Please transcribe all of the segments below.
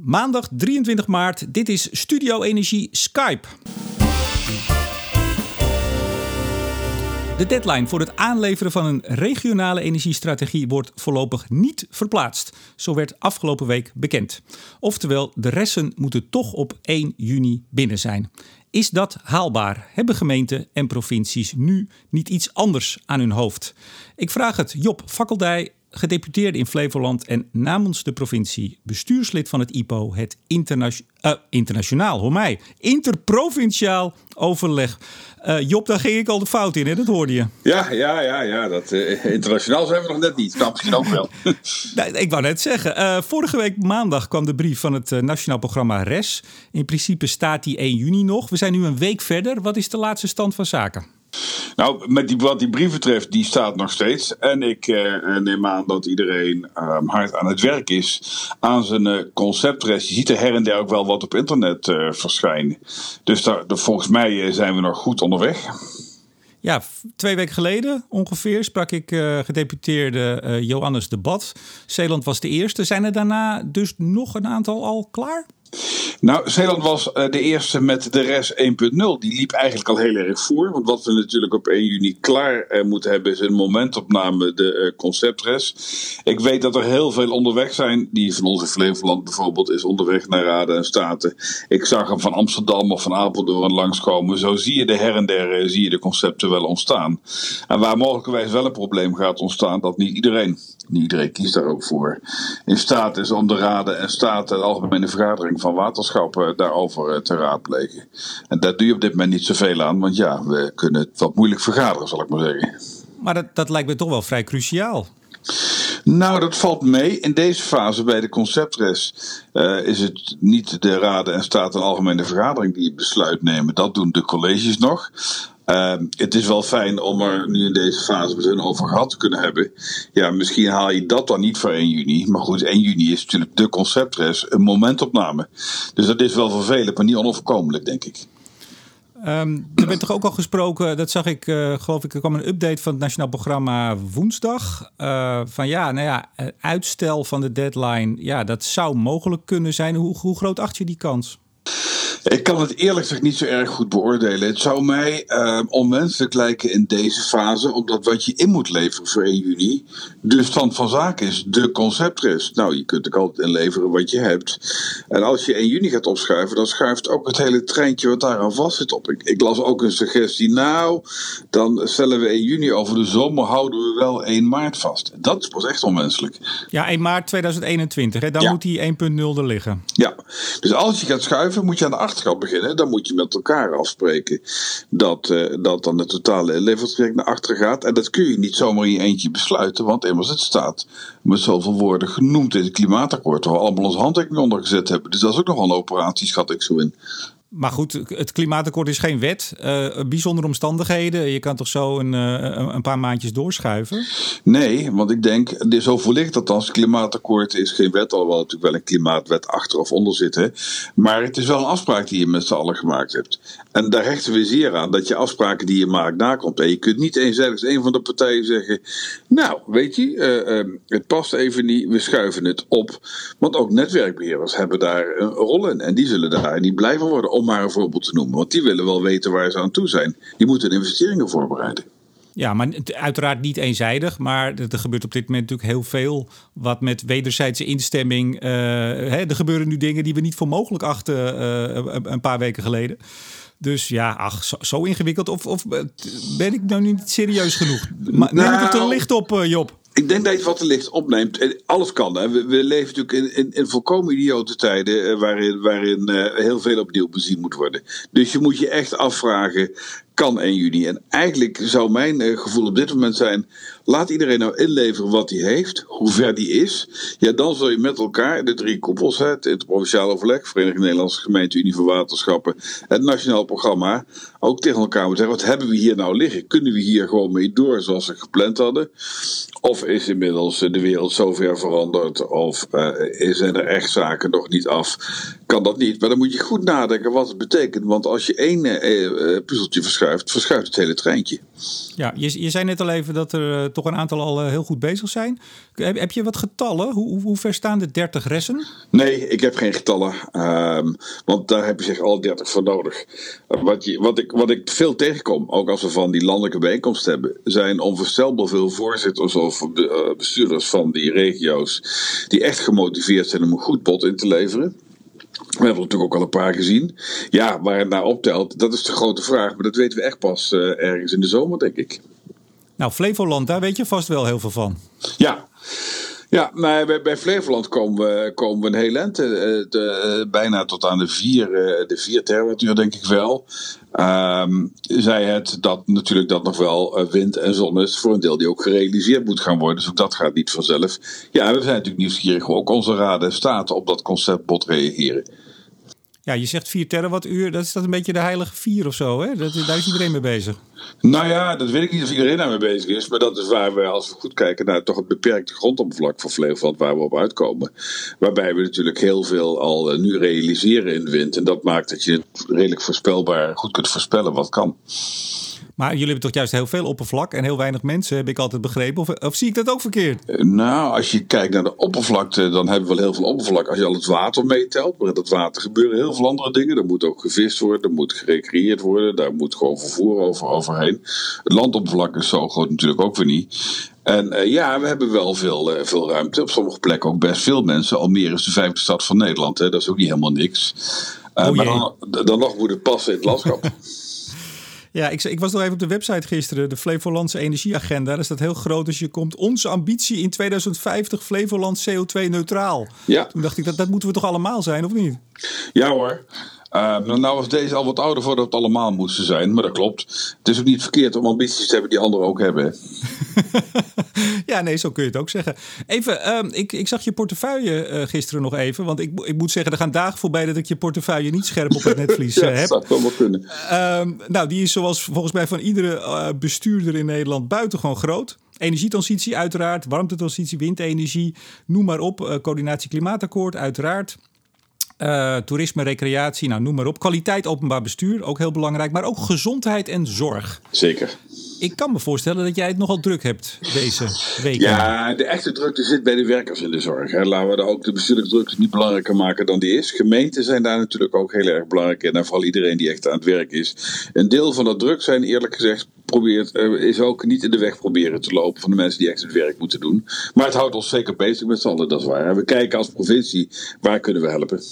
Maandag 23 maart, dit is Studio Energie Skype. De deadline voor het aanleveren van een regionale energiestrategie wordt voorlopig niet verplaatst. Zo werd afgelopen week bekend. Oftewel, de resten moeten toch op 1 juni binnen zijn. Is dat haalbaar? Hebben gemeenten en provincies nu niet iets anders aan hun hoofd? Ik vraag het Job Fakkeldij, gedeputeerde in Flevoland en namens de provincie bestuurslid van het IPO, het uh, internationaal, hoor mij, interprovinciaal overleg. Uh, Job, daar ging ik al de fout in, hè? dat hoorde je. Ja, ja, ja, ja. Dat, uh, internationaal zijn we nog net niet. Dat misschien ook wel. nee, ik wou net zeggen, vorige week maandag kwam de brief van het Nationaal Programma RES. In principe staat die 1 juni nog. We zijn nu een week verder. Wat is de laatste stand van zaken? Nou, met die, wat die brief betreft, die staat nog steeds. En ik eh, neem aan dat iedereen um, hard aan het werk is aan zijn uh, conceptrest. Je ziet er her en der ook wel wat op internet uh, verschijnen. Dus daar, volgens mij zijn we nog goed onderweg. Ja, twee weken geleden ongeveer sprak ik uh, gedeputeerde uh, Johannes de Bad. Zeeland was de eerste. Zijn er daarna dus nog een aantal al klaar? Nou, Zeeland was eh, de eerste met de RES 1.0. Die liep eigenlijk al heel erg voor. Want wat we natuurlijk op 1 juni klaar eh, moeten hebben is een momentopname, de uh, conceptres. Ik weet dat er heel veel onderweg zijn. Die van onze Flevoland bijvoorbeeld is onderweg naar Raden en Staten. Ik zag hem van Amsterdam of van Apeldoorn langskomen. Zo zie je de her en der zie je de concepten wel ontstaan. En waar mogelijkerwijs wel een probleem gaat ontstaan, dat niet iedereen, iedereen kiest daar ook voor, in staat is om de Raden en Staten, de algemene vergadering van waterschappen daarover eh, te raadplegen. En daar doe je op dit moment niet zoveel aan, want ja, we kunnen het wat moeilijk vergaderen, zal ik maar zeggen. Maar dat, dat lijkt me toch wel vrij cruciaal. Nou, dat valt mee. In deze fase bij de conceptres uh, is het niet de Raden en Staten en Algemene Vergadering die het besluit nemen. Dat doen de colleges nog. Uh, het is wel fijn om er nu in deze fase met hun over gehad te kunnen hebben. Ja, misschien haal je dat dan niet voor 1 juni. Maar goed, 1 juni is natuurlijk de conceptres, een momentopname. Dus dat is wel vervelend, maar niet onoverkomelijk, denk ik. Um, er werd toch ook al gesproken, dat zag ik, uh, geloof ik, er kwam een update van het Nationaal Programma woensdag. Uh, van ja, nou ja, uitstel van de deadline, ja, dat zou mogelijk kunnen zijn. Hoe, hoe groot acht je die kans? Ik kan het eerlijk gezegd niet zo erg goed beoordelen. Het zou mij uh, onmenselijk lijken in deze fase, omdat wat je in moet leveren voor 1 juni de stand van zaken is, de conceptrest. Nou, je kunt ook altijd inleveren wat je hebt. En als je 1 juni gaat opschuiven, dan schuift ook het hele treintje wat daaraan vast zit op. Ik, ik las ook een suggestie, nou, dan stellen we 1 juni over de zomer, houden we wel 1 maart vast. Dat is pas echt onmenselijk. Ja, 1 maart 2021, hè? dan moet die 1.0 er liggen. Ja, dus als je gaat schuiven, moet je aan de gaat beginnen, dan moet je met elkaar afspreken dat, uh, dat dan de totale levertraject naar achter gaat. En dat kun je niet zomaar in je eentje besluiten, want immers het staat met zoveel woorden genoemd in het klimaatakkoord, waar we allemaal onze handtekening onder gezet hebben. Dus dat is ook nog een operatie, schat ik zo in. Maar goed, het klimaatakkoord is geen wet. Uh, bijzondere omstandigheden. Je kan toch zo een, uh, een paar maandjes doorschuiven? Nee, want ik denk, zo ik dat als het klimaatakkoord is geen wet, alhoewel natuurlijk wel een klimaatwet achter of onder zit. Maar het is wel een afspraak die je met z'n allen gemaakt hebt. En daar hechten we zeer aan dat je afspraken die je maakt nakomt. En je kunt niet eenzijdig een van de partijen zeggen: Nou, weet je, uh, het past even niet, we schuiven het op. Want ook netwerkbeheerders hebben daar een rol in. En die zullen daar niet blijven worden om maar een voorbeeld te noemen. Want die willen wel weten waar ze aan toe zijn. Die moeten investeringen voorbereiden. Ja, maar uiteraard niet eenzijdig. Maar er gebeurt op dit moment natuurlijk heel veel. Wat met wederzijdse instemming. Uh, hè, er gebeuren nu dingen die we niet voor mogelijk achten uh, een paar weken geleden. Dus ja, ach, zo, ingewikkeld. Of, of ben ik nou niet serieus genoeg? Maar, neem nou, het er licht op, Job. Ik denk dat je wat te licht opneemt. Alles kan. Hè. We, we, leven natuurlijk in, in, in volkomen idiote tijden. Eh, waarin, waarin uh, heel veel opnieuw bezien moet worden. Dus je moet je echt afvragen kan 1 juni. En eigenlijk zou mijn eh, gevoel op dit moment zijn: laat iedereen nou inleveren wat hij heeft, hoe ver die is. Ja, dan zul je met elkaar, de drie koepels, het interprovinciaal overleg, Vereniging Nederlandse Gemeente, Unie voor Waterschappen, het Nationaal Programma, ook tegen elkaar moeten zeggen: wat hebben we hier nou liggen? Kunnen we hier gewoon mee door zoals we gepland hadden? Of is inmiddels de wereld zo ver veranderd, of uh, zijn er echt zaken nog niet af? Kan dat niet. Maar dan moet je goed nadenken wat het betekent. Want als je één uh, puzzeltje verschuift, verschuift het hele treintje. Ja, je, je zei net al even dat er toch een aantal al heel goed bezig zijn. Heb, heb je wat getallen? Hoe, hoe, ver staan de 30 ressen? Nee, ik heb geen getallen. Um, want daar heb je zich alle 30 voor nodig. Wat, je, wat, ik, wat ik veel tegenkom, ook als we van die landelijke bijeenkomst hebben, zijn onvoorstelbaar veel voorzitters of bestuurders van die regio's die echt gemotiveerd zijn om een goed bod in te leveren. We hebben natuurlijk ook al een paar gezien. Ja, waar het naar optelt, dat is de grote vraag. Maar dat weten we echt pas uh, ergens in de zomer, denk ik. Nou, Flevoland, daar weet je vast wel heel veel van. Ja. Ja, maar bij, bij Flevoland komen we, komen we een heel eind. Uh, bijna tot aan de 4 de vier terawattuur, denk ik wel. Um, zei het dat natuurlijk dat nog wel wind en zon is voor een deel die ook gerealiseerd moet gaan worden. Dus ook dat gaat niet vanzelf. Ja, we zijn natuurlijk nieuwsgierig hoe ook onze raden en staten op dat conceptbod reageren. Ja, je zegt 4 terawattuur, dat is dat een beetje de heilige 4 of zo, hè? Dat, daar is iedereen mee bezig. Nou ja, dat weet ik niet of iedereen daarmee bezig is. Maar dat is waar we, als we goed kijken naar toch het beperkte grondoppervlak van Flevoland, waar we op uitkomen. Waarbij we natuurlijk heel veel al eh, nu realiseren in de wind. En dat maakt dat je redelijk voorspelbaar goed kunt voorspellen wat kan. Maar jullie hebben toch juist heel veel oppervlak en heel weinig mensen, heb ik altijd begrepen. Of, of zie ik dat ook verkeerd? Eh, nou, als je kijkt naar de oppervlakte, dan hebben we wel heel veel oppervlak. Als je al het water meetelt, maar in dat water gebeuren heel veel andere dingen. Er moet ook gevist worden, er moet gerecreëerd worden, daar moet gewoon vervoer over, overheen. Het landoppervlak is zo groot natuurlijk ook weer niet. En uh, ja, we hebben wel veel, uh, veel ruimte. Op sommige plekken ook best veel mensen. Almere is de vijfde stad van Nederland. Hè. Dat is ook niet helemaal niks. Uh, oh maar dan, dan nog moet het passen in het landschap. Ja, ik, ik, was nog even op de website gisteren, de Flevolandse Energieagenda. Daar staat heel groot als je komt. Onze ambitie in 2050 Flevoland CO2-neutraal. Ja. Toen dacht ik, dat, dat moeten we toch allemaal zijn, of niet? Ja hoor. Uh, nou was deze al wat ouder voordat het allemaal moesten zijn, maar dat klopt. Het is ook niet verkeerd om ambities te hebben die anderen ook hebben. ja, nee, zo kun je het ook zeggen. Even, uh, ik, ik zag je portefeuille uh, gisteren nog even, want ik, ik moet zeggen, er gaan dagen voorbij dat ik je portefeuille niet scherp op het netvlies ja, heb. Dat zou wel kunnen. Ehm, nou, die is zoals volgens mij van iedere bestuurder in Nederland buitengewoon groot. Energietransitie uiteraard, warmtetransitie, windenergie, noem maar op. coördinatie klimaatakkoord uiteraard. Uh, toerisme, recreatie, nou noem maar op. Kwaliteit openbaar bestuur, ook heel belangrijk. Maar ook gezondheid en zorg. Zeker. Ik kan me voorstellen dat jij het nogal druk hebt deze week. Ja, de echte drukte zit bij de werkers in de zorg. Hè. Laten we ook de bestuurlijke drukte niet belangrijker maken dan die is. Gemeenten zijn daar natuurlijk ook heel erg belangrijk in. En vooral iedereen die echt aan het werk is. Een deel van dat druk zijn eerlijk gezegd probeert, uh, is ook niet in de weg proberen te lopen van de mensen die echt het werk moeten doen. Maar het houdt ons zeker bezig met z'n allen, dat is waar. We kijken als provincie, waar kunnen we helpen?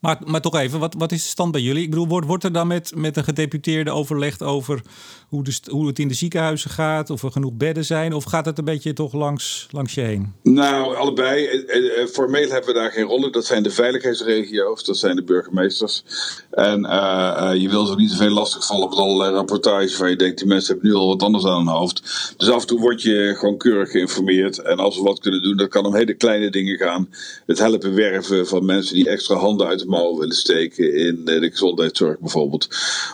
Maar, maar toch even, wat, wat is de stand bij jullie? Ik bedoel, wordt, wordt er dan met, met een gedeputeerde overlegd over hoe, hoe het in de ziekenhuizen gaat? Of er genoeg bedden zijn? Of gaat het een beetje toch langs, langs je heen? Nou, allebei. Eh, eh, formeel hebben we daar geen rollen. Dat zijn de veiligheidsregio's, dat zijn de burgemeesters. En uh, je wil ze ook niet te veel lastigvallen met allerlei rapportages waar je denkt, die mensen hebben nu al wat anders aan hun hoofd. Dus af en toe word je gewoon keurig geïnformeerd. En als we wat kunnen doen, dat kan om hele kleine dingen gaan. Het helpen werven van mensen die extra handen uit de mouwen willen steken in de gezondheidszorg bijvoorbeeld.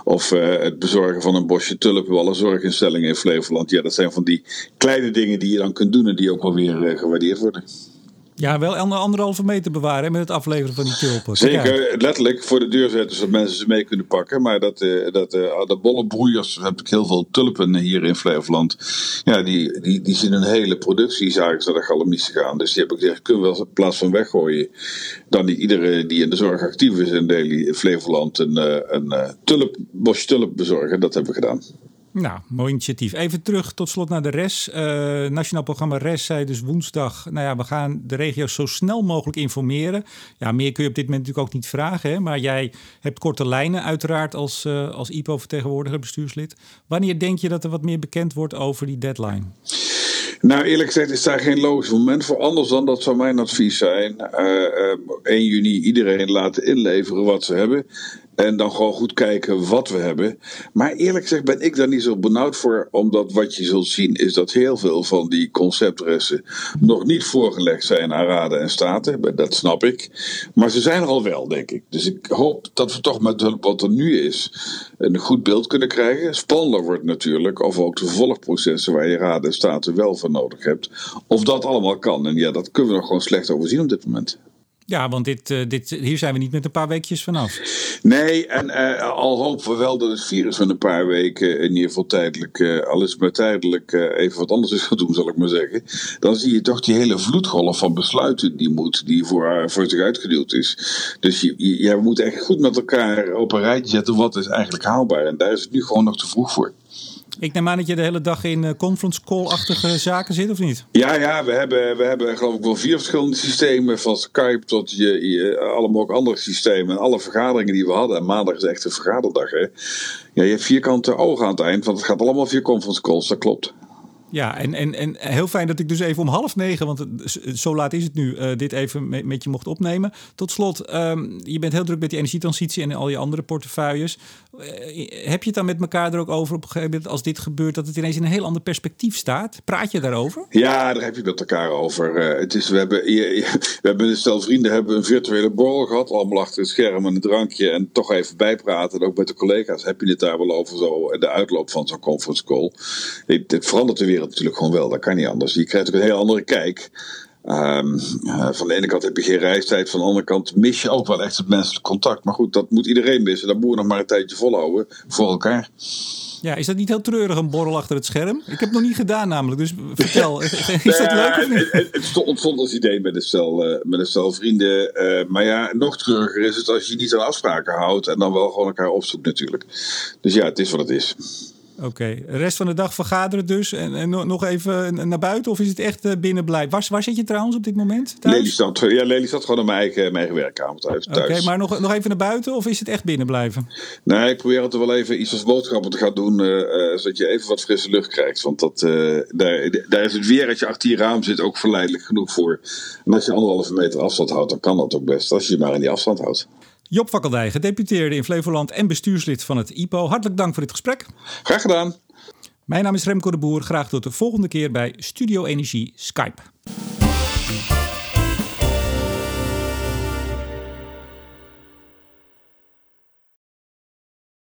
Of het bezorgen van een bosje tulpen alle zorginstellingen in Flevoland. Ja, dat zijn van die kleine dingen die je dan kunt doen en die ook wel weer uh, gewaardeerd worden. Ja, wel anderhalve meter bewaren met het afleveren van die tulpen. Zeker, letterlijk voor de deur zetten zodat mensen ze mee kunnen pakken. Maar dat, uh, dat, uh, de bollebroeiers, heb ik heel veel tulpen hier in Flevoland. Ja, die, die, die zien een hele productiezaak naar de galamissen gaan. Dus die heb ik gezegd, kunnen we wel in plaats van weggooien. Dan niet iedereen die in de zorg actief is in, in Flevoland een, een tulp, bosje tulp bezorgen. Dat hebben we gedaan. Nou, mooi initiatief. Even terug tot slot naar de RES. Uh, Nationaal Programma RES zei dus woensdag... nou ja, we gaan de regio's zo snel mogelijk informeren. Ja, meer kun je op dit moment natuurlijk ook niet vragen. Hè? Maar jij hebt korte lijnen uiteraard als, uh, als IPO-vertegenwoordiger, bestuurslid. Wanneer denk je dat er wat meer bekend wordt over die deadline? Nou, eerlijk gezegd is daar geen logisch moment voor. Anders dan dat zou mijn advies zijn. Uh, uh, 1 juni iedereen laten inleveren wat ze hebben. En dan gewoon goed kijken wat we hebben. Maar eerlijk gezegd ben ik daar niet zo benauwd voor. Omdat wat je zult zien is dat heel veel van die conceptressen nog niet voorgelegd zijn aan raden en staten. Dat snap ik. Maar ze zijn er al wel, denk ik. Dus ik hoop dat we toch met wat er nu is een goed beeld kunnen krijgen. Spannender wordt natuurlijk of ook de vervolgprocessen waar je raden en staten wel voor nodig hebt. Of dat allemaal kan. En ja, dat kunnen we nog gewoon slecht overzien op dit moment. Ja, want dit, uh, dit, hier zijn we niet met een paar weekjes vanaf. Nee, en uh, al hopen we wel dat het virus van een paar weken in ieder geval tijdelijk, uh, al is maar tijdelijk even wat anders is gaan doen, zal ik maar zeggen. Dan zie je toch die hele vloedgolf van besluiten die moet, die voor, voor zich uitgedeeld is. Dus je, je, we moeten echt goed met elkaar op een rijtje zetten wat is eigenlijk haalbaar. En daar is het nu gewoon nog te vroeg voor. Ik neem aan dat je de hele dag in uh, conference call-achtige zaken zit, of niet? Ja, ja we, hebben, we hebben geloof ik wel vier verschillende systemen. Van Skype tot je, allemaal andere systemen. En alle vergaderingen die we hadden. En maandag is echt een vergaderdag. Hè? Ja, je hebt vierkante ogen aan het eind, want het gaat allemaal via conference calls. Dat klopt. Ja, en, en, en heel fijn dat ik dus even om half negen, want zo laat is het nu, uh, dit even met, met, je mocht opnemen. Tot slot, um, je bent heel druk met die energietransitie en al je andere portefeuilles. Uh, heb je het dan met elkaar er ook over op een gegeven moment, als dit gebeurt, dat het ineens in een heel ander perspectief staat? Praat je daarover? Ja, daar heb je met elkaar over. Uh, het is, we, hebben, we hebben een stel vrienden hebben een virtuele borrel gehad, allemaal achter het scherm en een drankje en toch even bijpraten. En ook met de collega's heb je het daar wel over zo, de uitloop van zo'n conference call. Het, het verandert de wereld natuurlijk gewoon wel. Dat kan niet anders. Je krijgt ook een heel andere kijk. Um, uh, van de ene kant heb je geen reistijd, van de andere kant mis je ook wel echt het menselijk contact. Maar goed, dat moet iedereen missen. Dat moet je nog maar een tijdje volhouden voor elkaar. Ja, is dat niet heel treurig, een borrel achter het scherm? Ik heb het nog niet gedaan namelijk, dus vertel. is dat leuk of niet? Het, het ontstond als idee met een stel, uh, met een stel vrienden. Uh, maar ja, nog treuriger is het als je niet aan afspraken houdt en dan wel gewoon elkaar opzoekt natuurlijk. Dus ja, het is wat het is. Oké, okay. de rest van de dag vergaderen dus en, en nog even naar buiten of is het echt uh, binnen blijven? Waar, waar zit je trouwens op dit moment? Lelystad. Ja, Lelystad gewoon in mijn eigen, mijn eigen werkkamer thuis. Oké, maar nog, nog even naar buiten of is het echt binnen blijven? Nee, ik probeer altijd wel even iets als boodschappen te gaan doen, uh, zodat je even wat frisse lucht krijgt. Want dat, uh, daar, daar is het weer als je achter je raam zit ook verleidelijk genoeg voor. En als je anderhalve meter afstand houdt, dan kan dat ook best, als je je maar in die afstand houdt. Job Vakkeldij, gedeputeerde in Flevoland en bestuurslid van het IPO. Hartelijk dank voor dit gesprek. Graag gedaan. Mijn naam is Remco de Boer. Graag tot de volgende keer bij Studio Energie Skype.